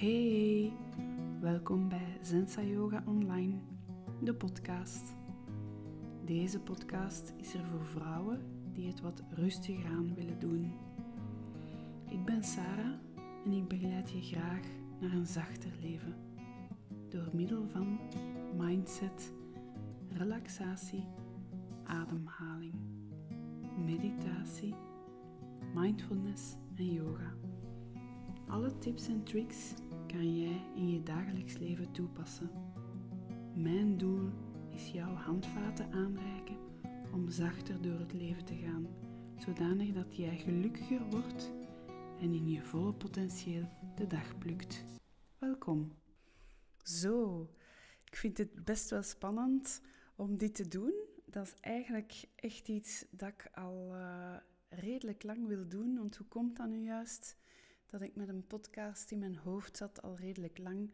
Hey, welkom bij Zensa Yoga Online, de podcast. Deze podcast is er voor vrouwen die het wat rustiger aan willen doen. Ik ben Sarah en ik begeleid je graag naar een zachter leven door middel van mindset, relaxatie, ademhaling, meditatie, mindfulness en yoga. Alle tips en tricks kan jij in je dagelijks leven toepassen. Mijn doel is jouw handvaten aanreiken om zachter door het leven te gaan, zodanig dat jij gelukkiger wordt en in je volle potentieel de dag plukt. Welkom. Zo, ik vind het best wel spannend om dit te doen. Dat is eigenlijk echt iets dat ik al uh, redelijk lang wil doen. Want hoe komt dat nu juist? Dat ik met een podcast in mijn hoofd zat al redelijk lang.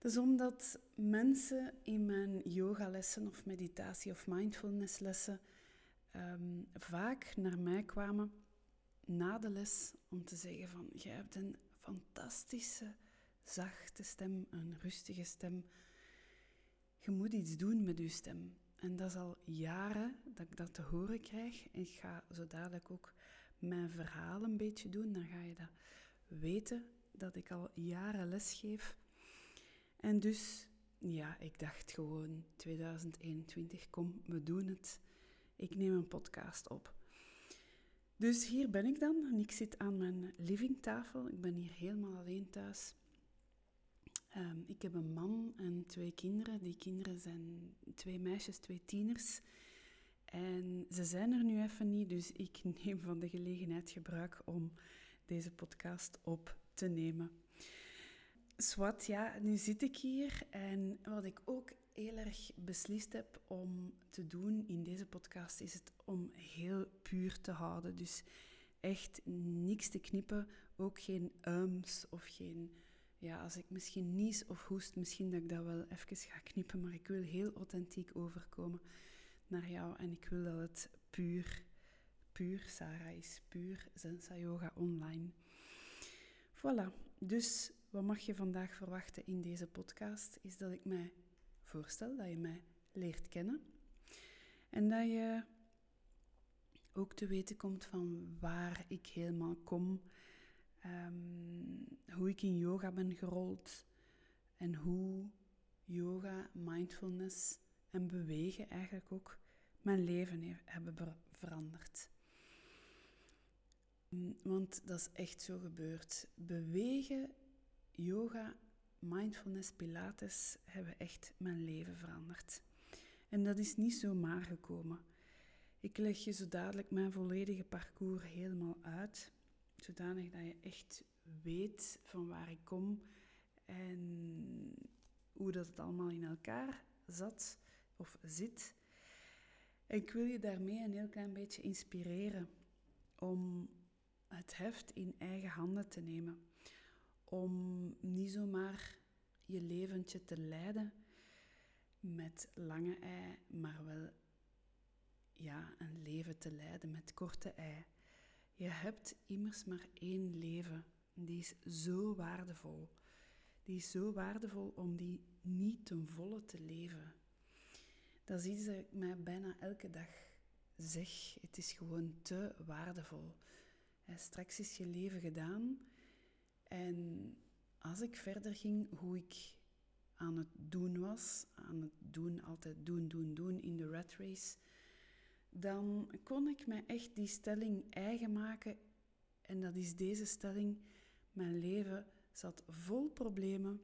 Is omdat mensen in mijn yogalessen of meditatie of mindfulnesslessen um, vaak naar mij kwamen na de les om te zeggen van, jij hebt een fantastische, zachte stem, een rustige stem. Je moet iets doen met je stem. En dat is al jaren dat ik dat te horen krijg. Ik ga zo dadelijk ook mijn verhaal een beetje doen. Dan ga je dat weten dat ik al jaren lesgeef. En dus, ja, ik dacht gewoon 2021, kom, we doen het. Ik neem een podcast op. Dus hier ben ik dan en ik zit aan mijn livingtafel. Ik ben hier helemaal alleen thuis. Ehm, ik heb een man en twee kinderen. Die kinderen zijn twee meisjes, twee tieners. En ze zijn er nu even niet, dus ik neem van de gelegenheid gebruik om deze podcast op te nemen. Swat, ja, nu zit ik hier en wat ik ook heel erg beslist heb om te doen in deze podcast is het om heel puur te houden. Dus echt niks te knippen, ook geen ums of geen... Ja, als ik misschien nies of hoest, misschien dat ik dat wel even ga knippen, maar ik wil heel authentiek overkomen naar jou en ik wil dat het puur puur Sarah is, puur Zensa Yoga online. Voilà, dus wat mag je vandaag verwachten in deze podcast? Is dat ik mij voorstel, dat je mij leert kennen. En dat je ook te weten komt van waar ik helemaal kom, um, hoe ik in yoga ben gerold en hoe yoga, mindfulness en bewegen eigenlijk ook mijn leven hebben veranderd. Mm, want dat is echt zo gebeurd. Bewegen, yoga, mindfulness, pilates hebben echt mijn leven veranderd. En dat is niet zomaar gekomen. Ik leg je zo dadelijk mijn volledige parcours helemaal uit, zodanig dat je echt weet van waar ik kom en hoe dat het allemaal in elkaar zat of zit. En ik wil je daarmee een heel klein beetje inspireren om het heft in eigen handen te nemen. Om niet zomaar je leventje te leiden met lange ei, maar wel ja, een leven te leiden met korte ei. Je hebt immers maar één leven. Die is zo waardevol. Die is zo waardevol om die niet ten volle te leven. Dat is iets dat ik mij bijna elke dag zeg. Het is gewoon te waardevol straks is je leven gedaan. En als ik verder ging hoe ik aan het doen was, aan het doen, altijd doen, doen, doen in de rat race, dan kon ik mij echt die stelling eigen maken. En dat is deze stelling. Mijn leven zat vol problemen,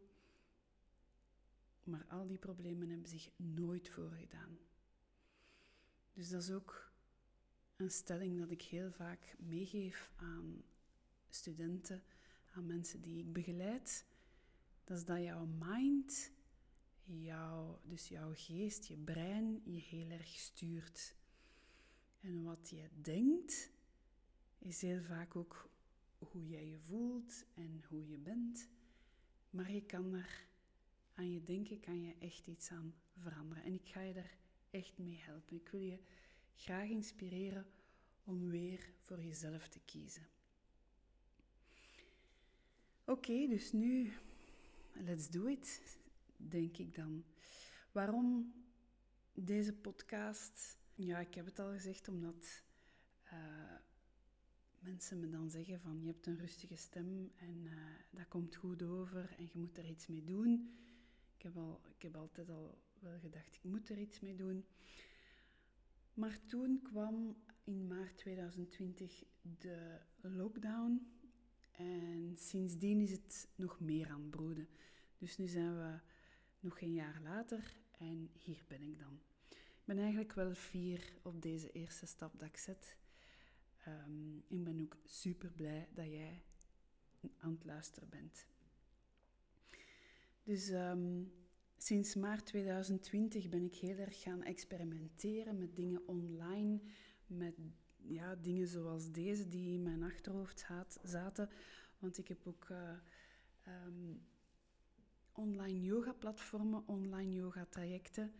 maar al die problemen hebben zich nooit voorgedaan. Dus dat is ook een stelling dat ik heel vaak meegeef aan studenten, aan mensen die ik begeleid. Dat is dat jouw mind, jouw, dus jouw geest, je brein, je heel erg stuurt. En wat je denkt, is heel vaak ook hoe jij je voelt en hoe je bent. Maar je kan er aan je denken, kan je echt iets aan veranderen. En ik ga je daar echt mee helpen. Ik wil je graag inspireren om weer voor jezelf te kiezen. Oké, dus nu let's do it, denk ik dan. Waarom deze podcast? Ja, ik heb het al gezegd, omdat uh, mensen me dan zeggen van je hebt een rustige stem en uh, dat komt goed over en je moet er iets mee doen. Ik heb, al, ik heb altijd al wel gedacht, ik moet er iets mee doen. Maar toen kwam in maart 2020 de lockdown en sindsdien is het nog meer aan het broeden. Dus nu zijn we nog een jaar later en hier ben ik dan. Ik ben eigenlijk wel fier op deze eerste stap dat ik zet. Um, ik ben ook super blij dat jij aan het luisteren bent. Dus um, sinds maart 2020 ben ik heel erg gaan experimenteren met dingen online, met ja, dingen zoals deze die in mijn achterhoofd zaten. Want ik heb ook uh, um, online yoga-platformen, online yoga-trajecten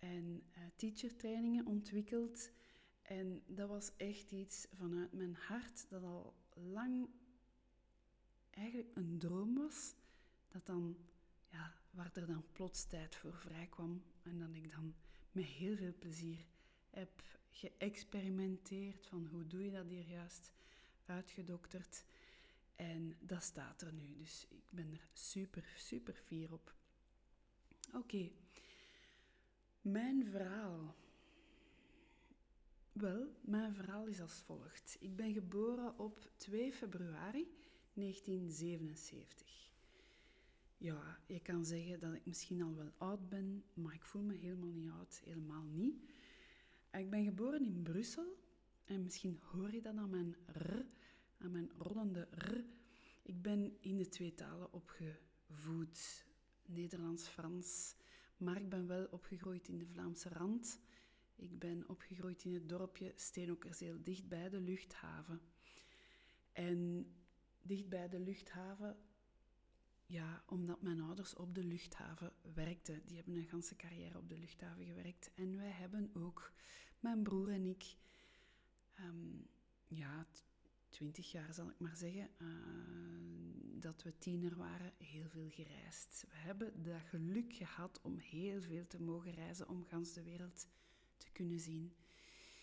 en uh, teacher-trainingen ontwikkeld. En dat was echt iets vanuit mijn hart dat al lang eigenlijk een droom was. Dat dan, ja, waar er dan plots tijd voor vrij kwam. En dat ik dan met heel veel plezier heb geëxperimenteerd van hoe doe je dat hier juist, uitgedokterd. En dat staat er nu, dus ik ben er super, super fier op. Oké, mijn verhaal. Wel, mijn verhaal is als volgt. Ik ben geboren op 2 februari 1977. Ja, je kan zeggen dat ik misschien al wel oud ben, maar ik voel me helemaal niet oud, helemaal niet. Ik ben geboren in Brussel en misschien hoor je dat aan mijn r, aan mijn rollende r. Ik ben in de twee talen opgevoed, Nederlands-Frans, maar ik ben wel opgegroeid in de Vlaamse rand. Ik ben opgegroeid in het dorpje Steenokkerzeel, dicht bij de luchthaven. En dicht bij de luchthaven, ja, omdat mijn ouders op de luchthaven werkten. Die hebben een ganse carrière op de luchthaven gewerkt. En wij hebben ook, mijn broer en ik, ehm, ja, twintig jaar zal ik maar zeggen, uh, dat we tiener waren, heel veel gereisd. We hebben dat geluk gehad om heel veel te mogen reizen, om gans de wereld te kunnen zien.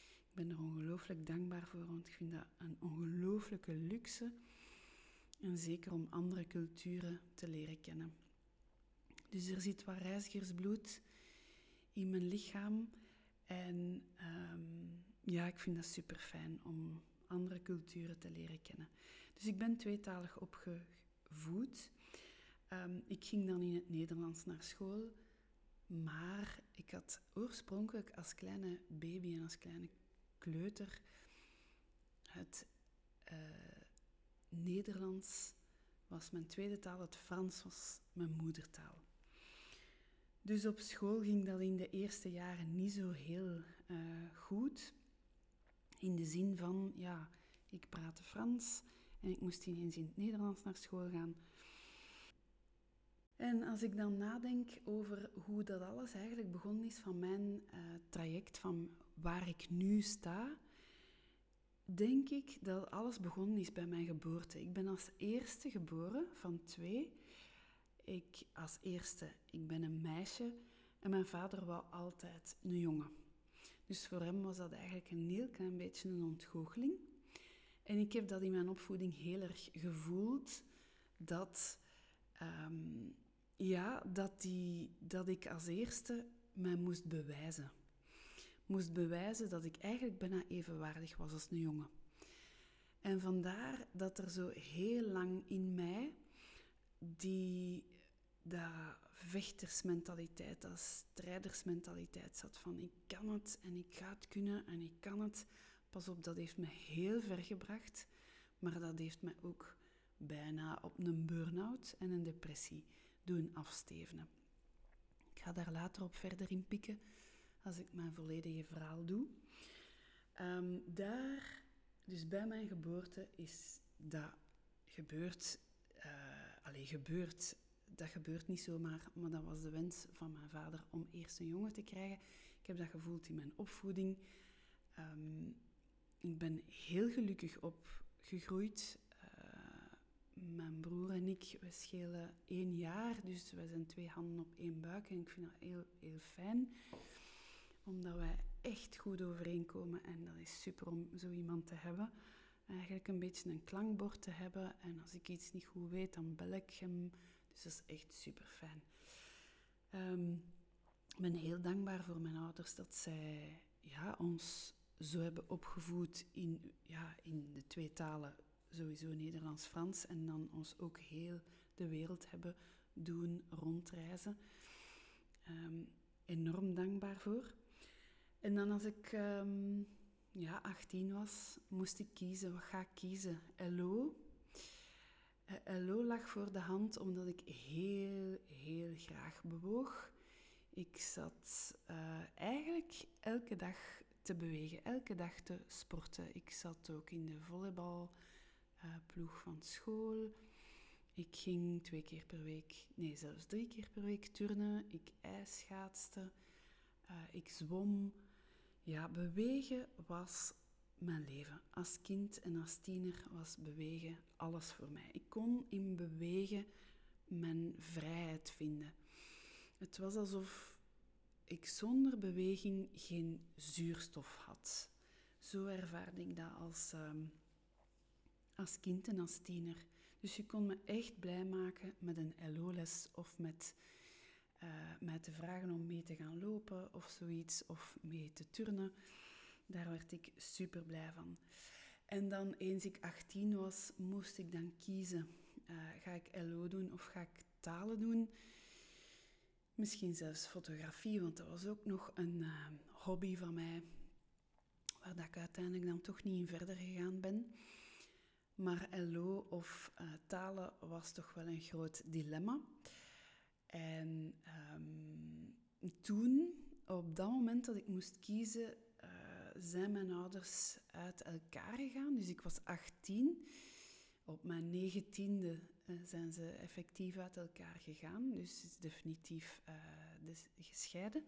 Ik ben er ongelooflijk dankbaar voor, want ik vind dat een ongelooflijke luxe. En zeker om andere culturen te leren kennen. Dus er zit wat reizigersbloed in mijn lichaam. En um, ja, ik vind dat super fijn om andere culturen te leren kennen. Dus ik ben tweetalig opgevoed. Um, ik ging dan in het Nederlands naar school. Maar ik had oorspronkelijk als kleine baby en als kleine kleuter het uh, Nederlands was mijn tweede taal, het Frans was mijn moedertaal. Dus op school ging dat in de eerste jaren niet zo heel uh, goed. In de zin van, ja, ik praatte Frans en ik moest ineens in het Nederlands naar school gaan. En als ik dan nadenk over hoe dat alles eigenlijk begonnen is van mijn uh, traject, van waar ik nu sta, denk ik dat alles begonnen is bij mijn geboorte. Ik ben als eerste geboren van twee. Ik als eerste, ik ben een meisje en mijn vader wou altijd een jongen. Dus voor hem was dat eigenlijk een heel klein beetje een ontgoocheling. En ik heb dat in mijn opvoeding heel erg gevoeld, dat, um, ja, dat, die, dat ik als eerste mij moest bewijzen. Moest bewijzen dat ik eigenlijk bijna evenwaardig was als een jongen. En vandaar dat er zo heel lang in mij die dat vechtersmentaliteit, dat strijdersmentaliteit zat van ik kan het en ik ga het kunnen en ik kan het. Pas op, dat heeft me heel ver gebracht, maar dat heeft me ook bijna op een burn-out en een depressie doen afstevenen. Ik ga daar later op verder in pikken als ik mijn volledige verhaal doe. Um, daar, dus bij mijn geboorte, is dat gebeurd. Uh, allee, gebeurd dat gebeurt niet zomaar, maar dat was de wens van mijn vader om eerst een jongen te krijgen. Ik heb dat gevoeld in mijn opvoeding. Um, ik ben heel gelukkig opgegroeid. Uh, mijn broer en ik, we schelen één jaar, dus we zijn twee handen op één buik. En ik vind dat heel, heel fijn, omdat wij echt goed overeenkomen. En dat is super om zo iemand te hebben. Eigenlijk een beetje een klankbord te hebben. En als ik iets niet goed weet, dan bel ik hem. Dus dat is echt super fijn. Ehm, ik ben heel dankbaar voor mijn ouders dat zij ja, ons zo hebben opgevoed in, ja, in de twee talen, sowieso Nederlands-Frans, en dan ons ook heel de wereld hebben doen rondreizen. Um, enorm dankbaar voor. En dan als ik um, ja, 18 was, moest ik kiezen. Wat ga ik kiezen? LO. Uh, LO lag voor de hand omdat ik heel, heel graag bewoog. Ik zat uh, eigenlijk elke dag te bewegen, elke dag te sporten. Ik zat ook in de volleybalploeg uh, van school. Ik ging twee keer per week, nee, zelfs drie keer per week turnen. Ik ijsschaatste. Uh, ik zwom. Ja, bewegen was mijn leven. Als kind en als tiener was bewegen alles voor mij. Ik kon in bewegen mijn vrijheid vinden. Het was alsof ik zonder beweging geen zuurstof had. Zo ervaarde ik dat als, um, als kind en als tiener. Dus je kon me echt blij maken met een LO-les of met, uh, met te vragen om mee te gaan lopen of zoiets, of mee te turnen. Daar werd ik super blij van. En dan eens ik 18 was, moest ik dan kiezen. Uh, ga ik LO doen of ga ik talen doen? Misschien zelfs fotografie, want dat was ook nog een uh, hobby van mij, waar dat ik uiteindelijk dan toch niet in verder gegaan ben. Maar LO of talen was toch wel een groot dilemma. En um, toen, op dat moment dat ik moest kiezen, uh, zijn mijn ouders uit elkaar gegaan. Dus ik was 18. Op mijn negentiende uh, zijn ze effectief uit elkaar gegaan, dus definitief uh, dus gescheiden.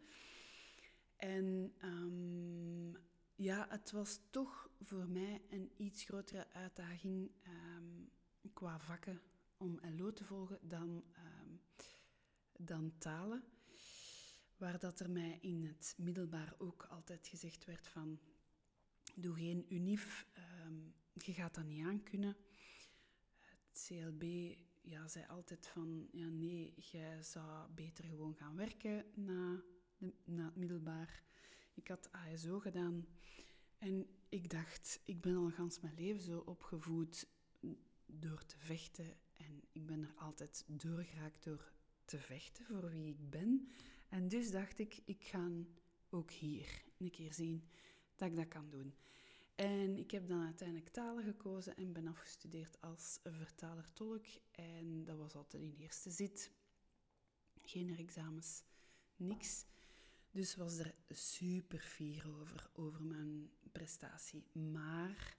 En um, ja, het was toch voor mij een iets grotere uitdaging um, qua vakken om LO te volgen dan, dan talen. Waar dat er mij in het middelbaar ook altijd gezegd werd van... Doe geen unief, je gaat dat niet aankunnen. CLB ja, zei altijd van, ja nee, jij zou beter gewoon gaan werken na, na het middelbaar. Ik had ASO gedaan en ik dacht, ik ben al gans mijn leven zo opgevoed door te vechten. En ik ben er altijd doorgeraakt door te vechten voor wie ik ben. En dus dacht ik, ik ga ook hier een keer zien dat ik dat kan doen. En ik heb dan uiteindelijk talen gekozen en ben afgestudeerd als vertaler-tolk. En dat was altijd in eerste zit. Geen examens, niks. Dus was er super fier over, over mijn prestatie. Maar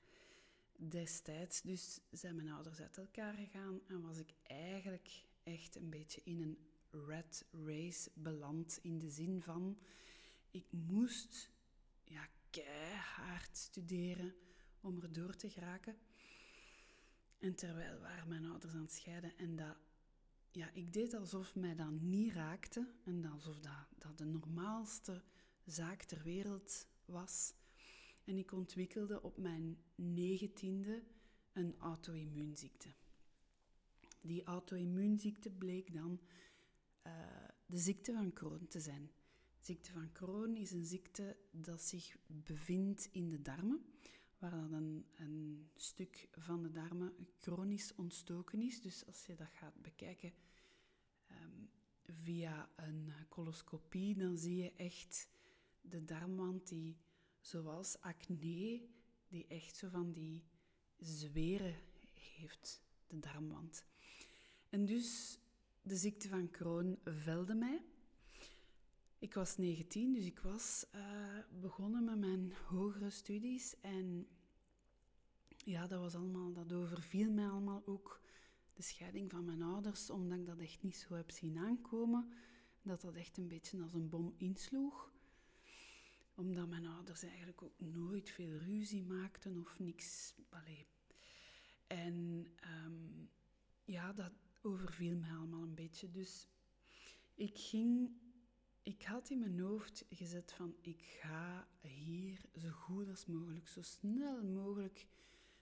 destijds dus zijn mijn ouders uit elkaar gegaan en was ik eigenlijk echt een beetje in een rat race beland. In de zin van, ik moest ja, keihard studeren om er door te geraken. En terwijl waren mijn ouders aan het scheiden en dat, ja, ik deed alsof mij dat niet raakte en alsof dat, dat de normaalste zaak ter wereld was. En ik ontwikkelde op mijn negentiende een auto-immuunziekte. Die auto-immuunziekte bleek dan uh, de ziekte van Crohn te zijn. Ziekte van Crohn is een ziekte dat zich bevindt in de darmen, waar dan een, stuk van de darmen chronisch ontstoken is. Dus als je dat gaat bekijken um, via een coloscopie, dan zie je echt de darmwand die, zoals acne, die echt zo van die zweren heeft, de darmwand. En dus de ziekte van Crohn velde mij. Ik was 19, dus ik was uh, begonnen met mijn hogere studies. En ja, dat was allemaal, dat overviel mij allemaal ook de scheiding van mijn ouders, omdat ik dat echt niet zo heb zien aankomen. Dat dat echt een beetje als een bom insloeg. Omdat mijn ouders eigenlijk ook nooit veel ruzie maakten of niks. Allee. En um, ja, dat overviel me allemaal een beetje. Dus ik ging, ik had in mijn hoofd gezet van ik ga hier zo goed als mogelijk, zo snel mogelijk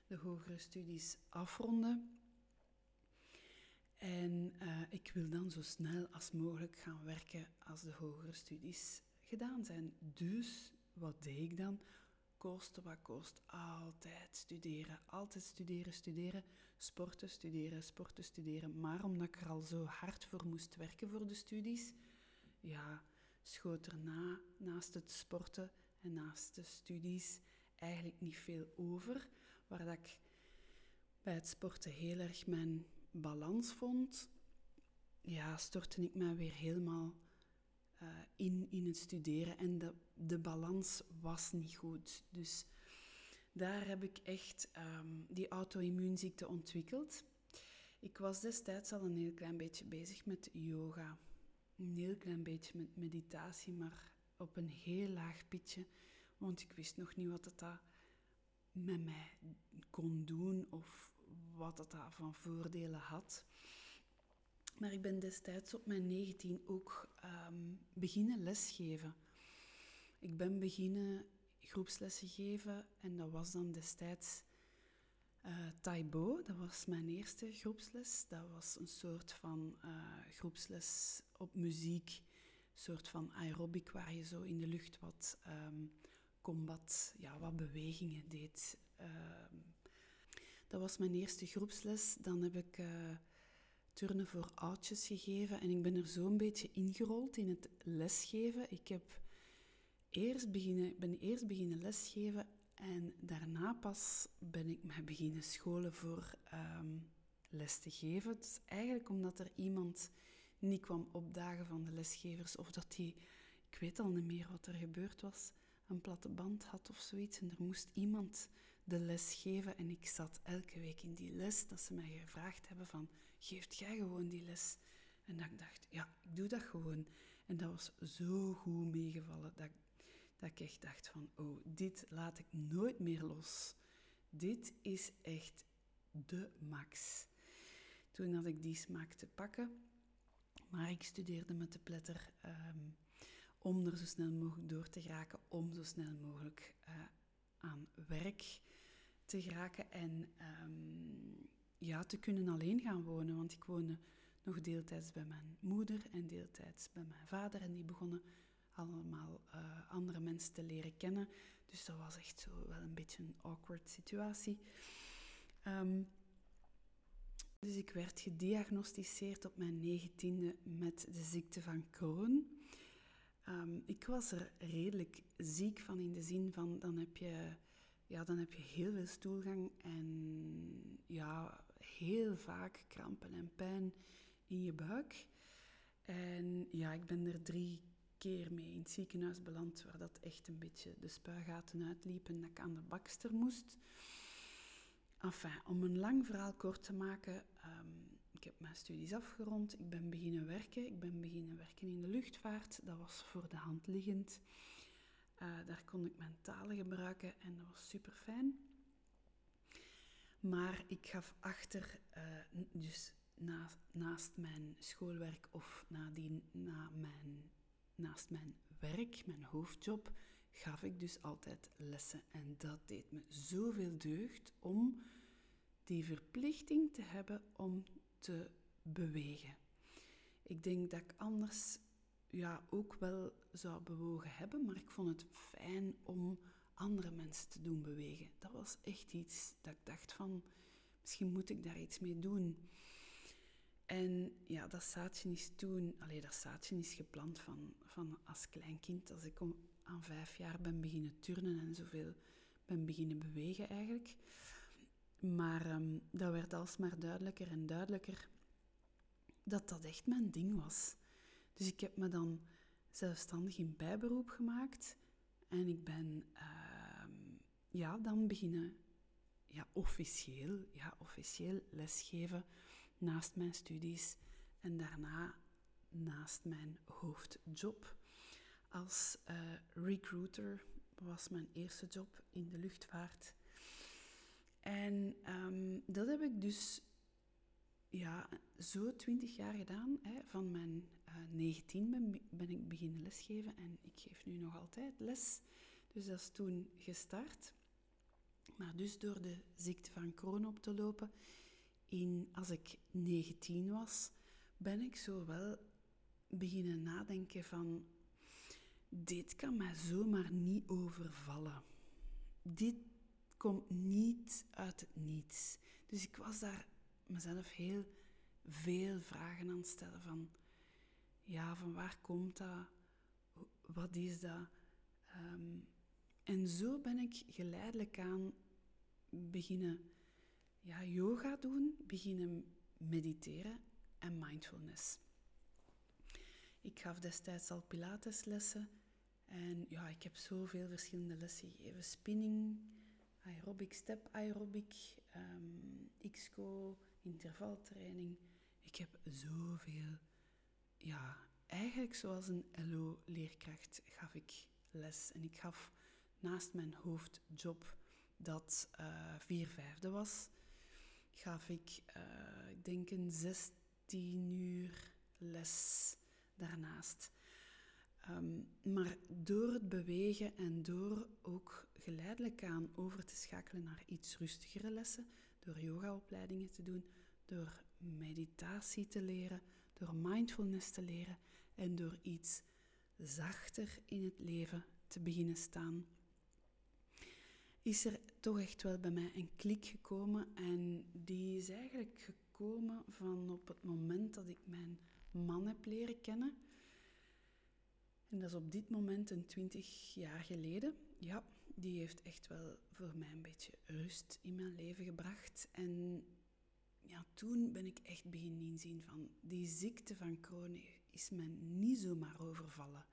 de hogere studies afronden. En uh, ik wil dan zo snel als mogelijk gaan werken als de hogere studies gedaan zijn. Dus wat deed ik dan? Koste wat kost, altijd studeren, altijd studeren, studeren, sporten, studeren, sporten, studeren. Maar omdat ik er al zo hard voor moest werken voor de studies, ja, schoot er na, naast het sporten en naast de studies eigenlijk niet veel over. Waar dat ik bij het sporten heel erg mijn balans vond, ja, stortte ik mij weer helemaal uh, in, in het studeren. En de, de balans was niet goed. Dus daar heb ik echt um, die auto-immuunziekte ontwikkeld. Ik was destijds al een heel klein beetje bezig met yoga. Een heel klein beetje met meditatie, maar op een heel laag pitje. Want ik wist nog niet wat het dat met mij kon doen of wat dat van voordelen had. Maar ik ben destijds op mijn 19 ook um, beginnen lesgeven. Ik ben beginnen groepslessen geven en dat was dan destijds uh, Taibo. Dat was mijn eerste groepsles. Dat was een soort van uh, groepsles op muziek, een soort van aerobic waar je zo in de lucht wat um, combat, ja, wat bewegingen deed. Uh, dat was mijn eerste groepsles. Dan heb ik uh, turnen voor oudjes gegeven en ik ben er zo'n beetje ingerold in het lesgeven. Ik heb eerst beginnen, ben eerst beginnen lesgeven en daarna pas ben ik mij beginnen scholen voor um, les te geven. Dus eigenlijk omdat er iemand niet kwam opdagen van de lesgevers of dat die, ik weet al niet meer wat er gebeurd was, een platte band had of zoiets. En er moest iemand de les geven. En ik zat elke week in die les dat ze mij gevraagd hebben van, geeft jij gewoon die les? En dat ik dacht, ja, ik doe dat gewoon. En dat was zo goed meegevallen dat, dat ik echt dacht van, oh, dit laat ik nooit meer los. Dit is echt de max. Toen had ik die smaak te pakken. Maar ik studeerde met de pletter um, om er zo snel mogelijk door te geraken, om zo snel mogelijk uh, aan werk te geraken en um, ja, te kunnen alleen gaan wonen. Want ik woonde nog deeltijds bij mijn moeder en deeltijds bij mijn vader. En die begonnen allemaal uh, andere mensen te leren kennen. Dus dat was echt zo wel een beetje een awkward situatie. Um, dus ik werd gediagnosticeerd op mijn negentiende met de ziekte van Crohn. Um, ik was er redelijk ziek van in de zin van dan heb je, ja, dan heb je heel veel stoelgang en ja, heel vaak krampen en pijn in je buik. En ja, ik ben er drie keer mee in het ziekenhuis beland waar dat echt een beetje de spuigaten uitliepen en dat ik aan de bakster moest. Enfin, om een lang verhaal kort te maken, um, ik heb mijn studies afgerond, ik ben beginnen werken. Ik ben beginnen werken in de luchtvaart, dat was voor de hand liggend. Uh, daar kon ik mijn talen gebruiken en dat was super fijn. Maar ik gaf achter, uh, dus na, naast mijn schoolwerk of nadien, na mijn, naast mijn werk, mijn hoofdjob, gaf ik dus altijd lessen. En dat deed me zoveel deugd om die verplichting te hebben om te bewegen. Ik denk dat ik anders ja, ook wel zou bewogen hebben, maar ik vond het fijn om andere mensen te doen bewegen. Dat was echt iets dat ik dacht van, misschien moet ik daar iets mee doen. En ja, dat zaadje is toen, alleen dat zaadje is geplant van, van als klein kind, als ik om, aan vijf jaar ben beginnen turnen en zoveel ben beginnen bewegen eigenlijk. Maar um, dat werd alsmaar duidelijker en duidelijker dat dat echt mijn ding was. Dus ik heb me dan zelfstandig in bijberoep gemaakt en ik ben uh, ja, dan beginnen ja, officieel, ja, officieel lesgeven naast mijn studies en daarna naast mijn hoofdjob. Als uh, recruiter was mijn eerste job in de luchtvaart. En um, dat heb ik dus ja, zo twintig jaar gedaan. Hè. Van mijn 19 ben, ben ik beginnen lesgeven en ik geef nu nog altijd les. Dus dat is toen gestart. Maar dus door de ziekte van Crohn op te lopen, in, als ik 19 was, ben ik zo wel beginnen nadenken van... Dit kan mij zomaar niet overvallen. Dit komt niet uit het niets. Dus ik was daar mezelf heel veel vragen aan stellen van... Ja, van waar komt dat? Wat is dat? Ehm, en zo ben ik geleidelijk aan beginnen ja, yoga doen, beginnen mediteren en mindfulness. Ik gaf destijds al pilateslessen en ja, ik heb zoveel verschillende lessen gegeven. Spinning, aerobic, step aerobic, um, XCO, intervaltraining. Ik heb zoveel, ja, eigenlijk zoals een LO-leerkracht gaf ik les. En ik gaf naast mijn hoofdjob, dat uh, vier vijfde was, gaf ik, uh, ik denk een 16 uur les daarnaast. Um, maar door het bewegen en door ook geleidelijk aan over te schakelen naar iets rustigere lessen, door yogaopleidingen te doen, door meditatie te leren, door mindfulness te leren en door iets zachter in het leven te beginnen staan, is er toch echt wel bij mij een klik gekomen. En die is eigenlijk gekomen van op het moment dat ik mijn man heb leren kennen. En dat is op dit moment een twintig jaar geleden. Ja, die heeft echt wel voor mij een beetje rust in mijn leven gebracht. En ja, toen ben ik echt beginnen inzien van die ziekte van Crohn is me niet zomaar overvallen.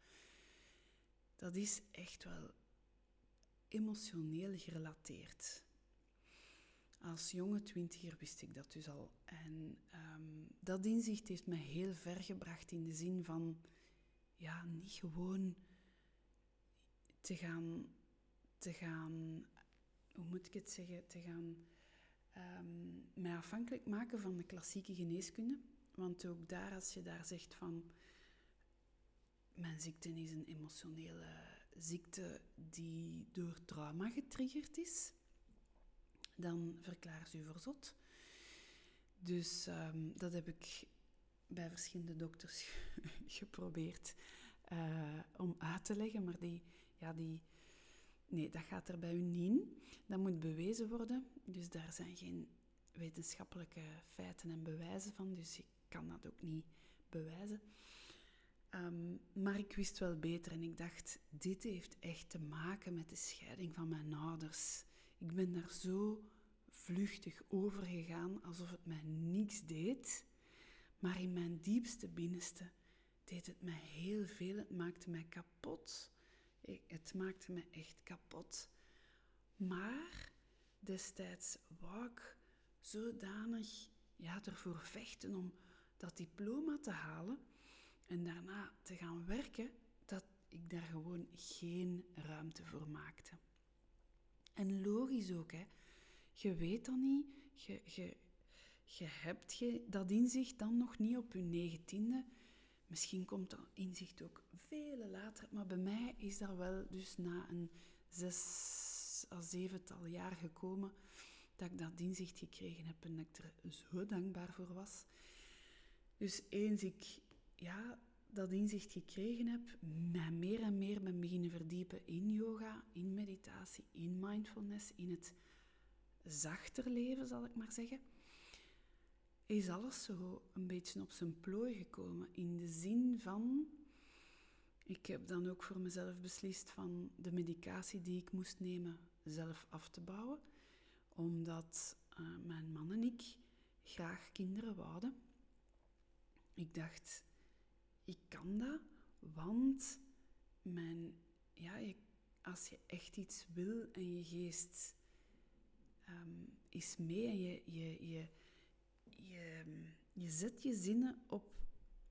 Dat is echt wel emotioneel gerelateerd. Als jonge twintiger wist ik dat dus al. En um, dat inzicht heeft me heel ver gebracht in de zin van, ja, niet gewoon te gaan, te gaan hoe moet ik het zeggen, te gaan um, mij afhankelijk maken van de klassieke geneeskunde. Want ook daar, als je daar zegt van, mijn ziekte is een emotionele ziekte die door trauma getriggerd is, dan verklaar ze u voor zot. Dus um, dat heb ik bij verschillende dokters geprobeerd uh, om uit te leggen, maar die, ja, die, nee, dat gaat er bij u niet. Dat moet bewezen worden, dus daar zijn geen wetenschappelijke feiten en bewijzen van, dus ik kan dat ook niet bewijzen. Um, maar ik wist wel beter en ik dacht, dit heeft echt te maken met de scheiding van mijn ouders. Ik ben daar zo vluchtig over gegaan alsof het mij niks deed. Maar in mijn diepste binnenste deed het mij heel veel. Het maakte mij kapot. Het maakte me echt kapot. Maar destijds wou ik zodanig ja, ervoor vechten om dat diploma te halen en daarna te gaan werken, dat ik daar gewoon geen ruimte voor maakte. En logisch ook, hè. Je weet dat niet, je, je, hebt dat inzicht dan nog niet op je negentiende. Misschien komt dat inzicht ook veel later, maar bij mij is dat wel dus na een zes à zevental jaar gekomen dat ik dat inzicht gekregen heb en dat ik er zo dankbaar voor was. Dus eens ik ja, dat inzicht gekregen heb, mij meer en meer ben beginnen verdiepen in yoga, in meditatie, in mindfulness, in het zachter leven, zal ik maar zeggen, is alles zo een beetje op zijn plooi gekomen. In de zin van, ik heb dan ook voor mezelf beslist van de medicatie die ik moest nemen zelf af te bouwen, omdat uh, mijn man en ik graag kinderen wouden. Ik dacht, ik kan dat, want mijn, ja, als je echt iets wil en je geest um, is mee en je, je, je, je, je zet je zinnen op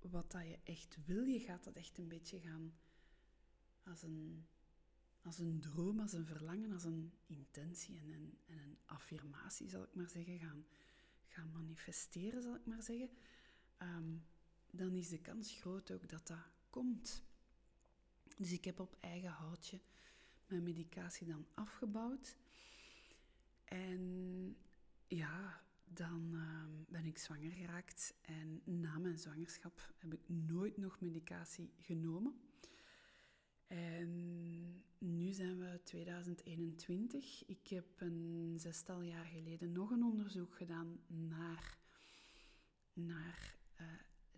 wat dat je echt wil, je gaat dat echt een beetje gaan als een, als een droom, als een verlangen, als een intentie en een, en een affirmatie, zal ik maar zeggen, gaan, ga manifesteren, zal ik maar zeggen, ehm, dan is de kans groot ook dat dat komt. Dus ik heb op eigen houtje mijn medicatie dan afgebouwd. En ja, dan ehm, ben ik zwanger geraakt. En na mijn zwangerschap heb ik nooit nog medicatie genomen. En nu zijn we 2021. Ik heb een zestal jaar geleden nog een onderzoek gedaan naar, naar uh,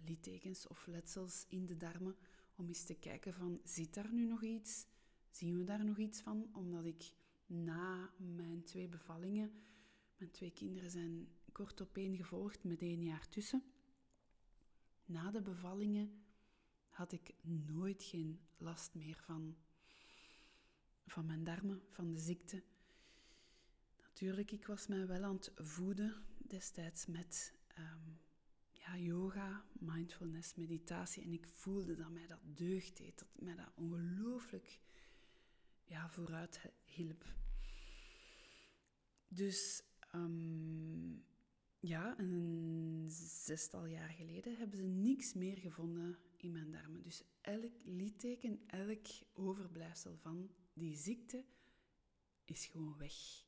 littekens of letsels in de darmen. Om eens te kijken van, zit daar nu nog iets? Zien we daar nog iets van? Omdat ik na mijn twee bevallingen, mijn twee kinderen zijn kort opeen gevolgd met één jaar tussen. Na de bevallingen had ik nooit geen last meer van, van mijn darmen, van de ziekte. Natuurlijk, ik was mij wel aan het voeden destijds met um, ja, yoga, mindfulness, meditatie. En ik voelde dat mij dat deugd deed, dat mij dat ongelooflijk ja, vooruit hielp. Dus um, ja, een zestal jaar geleden hebben ze niks meer gevonden in mijn darmen. Dus elk litteken, elk overblijfsel van die ziekte is gewoon weg.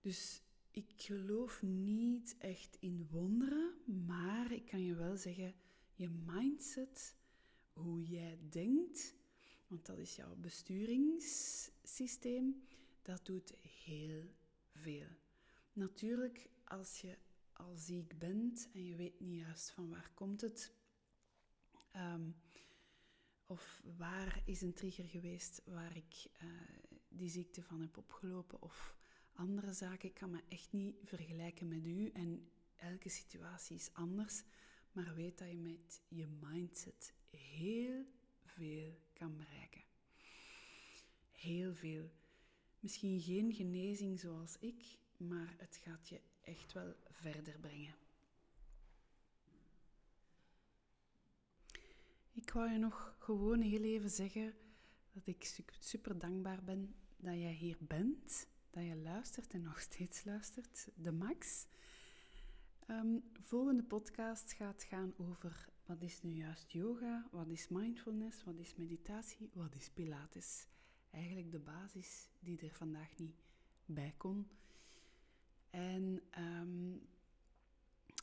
Dus ik geloof niet echt in wonderen, maar ik kan je wel zeggen, je mindset, hoe jij denkt, want dat is jouw besturingssysteem, dat doet heel veel. Natuurlijk, als je al ziek bent en je weet niet juist van waar komt het, um, of waar is een trigger geweest waar ik uh, die ziekte van heb opgelopen, of andere zaken. Ik kan me echt niet vergelijken met u en elke situatie is anders, maar weet dat je met je mindset heel veel kan bereiken. Heel veel. Misschien geen genezing zoals ik, maar het gaat je echt wel verder brengen. Ik wou je nog gewoon heel even zeggen dat ik super dankbaar ben dat jij hier bent, dat je luistert en nog steeds luistert, de Max. Um, volgende podcast gaat gaan over wat is nu juist yoga, wat is mindfulness, wat is meditatie, wat is Pilates. Eigenlijk de basis die er vandaag niet bij kon. En um,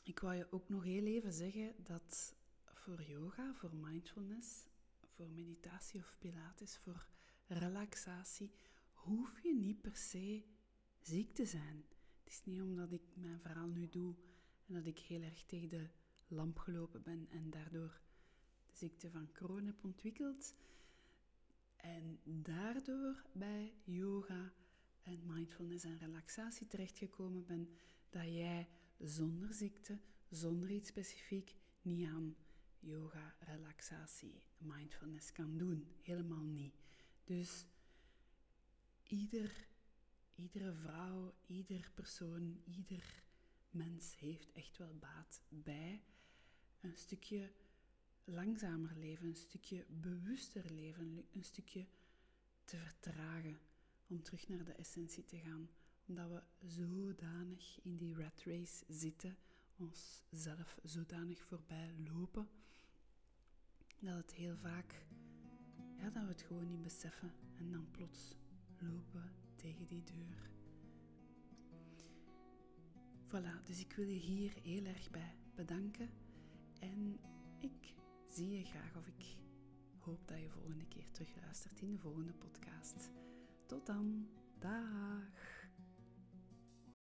ik wou je ook nog heel even zeggen dat voor yoga, voor mindfulness, voor meditatie of pilates, voor relaxatie, hoef je niet per se ziek te zijn. Het is niet omdat ik mijn verhaal nu doe en dat ik heel erg tegen de lamp gelopen ben en daardoor de ziekte van Crohn heb ontwikkeld. En daardoor bij yoga en mindfulness en relaxatie terechtgekomen ben, dat jij zonder ziekte, zonder iets specifiek, niet aan yoga, relaxatie, mindfulness kan doen. Helemaal niet. Dus ieder, iedere vrouw, ieder persoon, ieder mens heeft echt wel baat bij een stukje langzamer leven, een stukje bewuster leven, een stukje te vertragen om terug naar de essentie te gaan. Omdat we zodanig in die rat race zitten, onszelf zodanig voorbij lopen, dat het heel vaak, ja, dat we het gewoon niet beseffen en dan plots lopen tegen die deur. Voilà, dus ik wil je hier heel erg bij bedanken en ik zie je graag of ik hoop dat je volgende keer terugluistert in de volgende podcast. Tot dan. Dag.